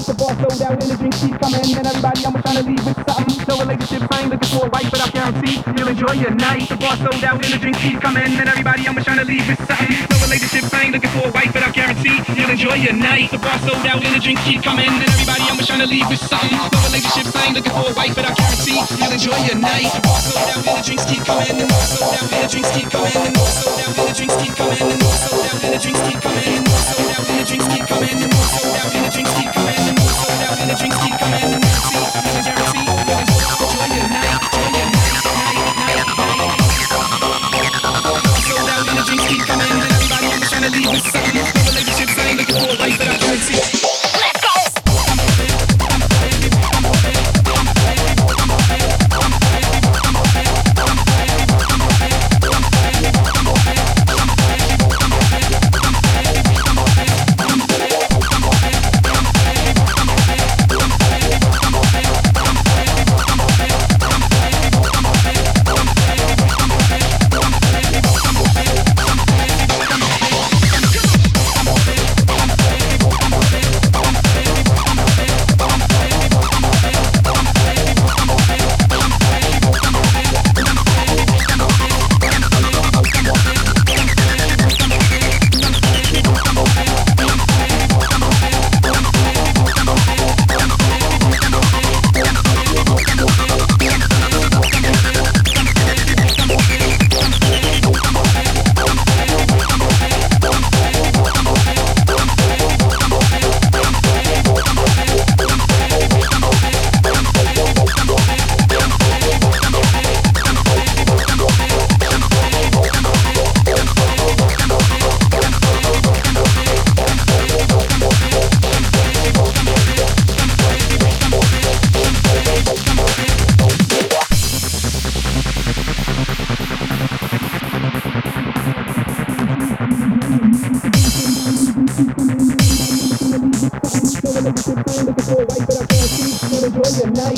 The bar sold out and the drinks keep coming. And everybody, I'm trying to leave with something. No relationship, I ain't looking for a wife, but I guarantee you'll enjoy your night. The bar sold out and the drinks keep coming. And everybody, I'm trying to leave with something. No relationship, I ain't looking for a wife, but I guarantee you'll enjoy your night. The bar sold out and the drinks keep coming. And everybody, I'm trying to leave with something. No relationship, I ain't looking for a wife, but I guarantee you'll enjoy your night. The bar sold out and the drinks keep coming. The bar sold out and the drinks keep coming. The bar sold out and the drinks keep coming. The bar sold out and the drinks keep coming. Ay.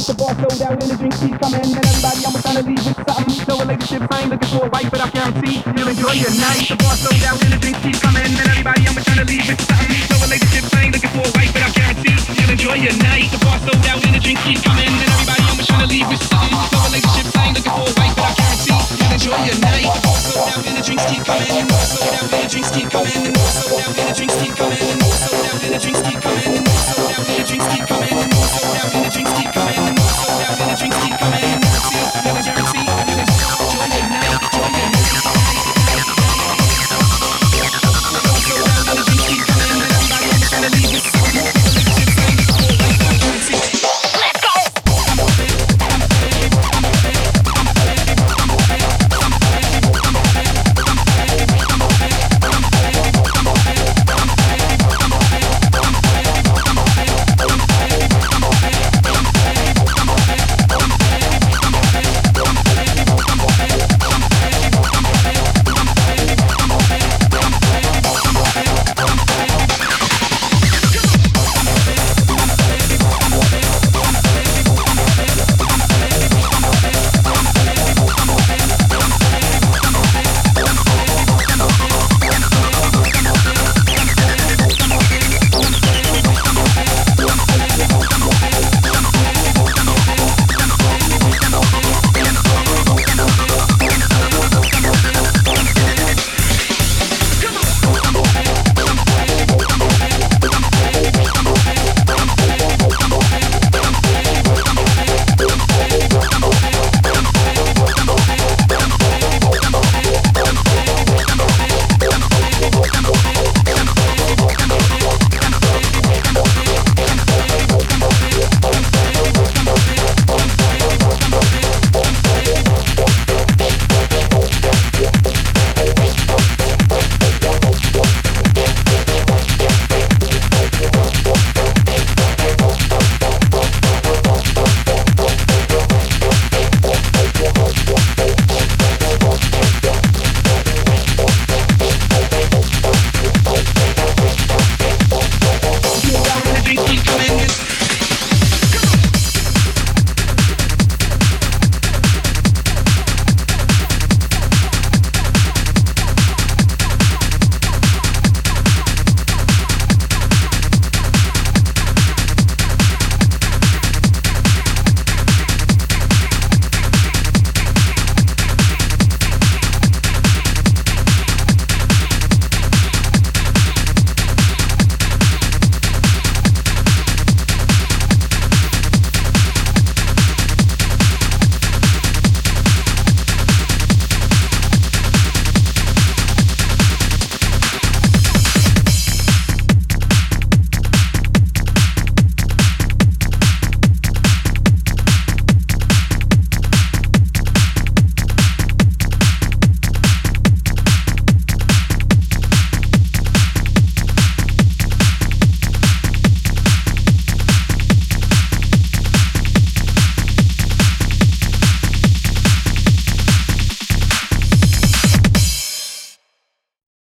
The bar sold out and the drinks keep coming. And everybody, I'm trying to leave with something. No relationship, I ain't looking for a wife, but I guarantee you'll enjoy your night. The bar sold out and the drinks keep coming. And everybody, I'm trying to leave with something. No relationship, I ain't looking for a wife, but I guarantee you'll enjoy your night. The bar sold out and the drinks keep coming. And everybody, I'm trying to leave with something. No relationship, I ain't looking for a wife, but I guarantee you'll enjoy your night. The bar sold out and the drinks keep coming. And the bar sold out and the drinks keep coming. And the sold out and the drinks keep coming. And the and the drinks keep coming.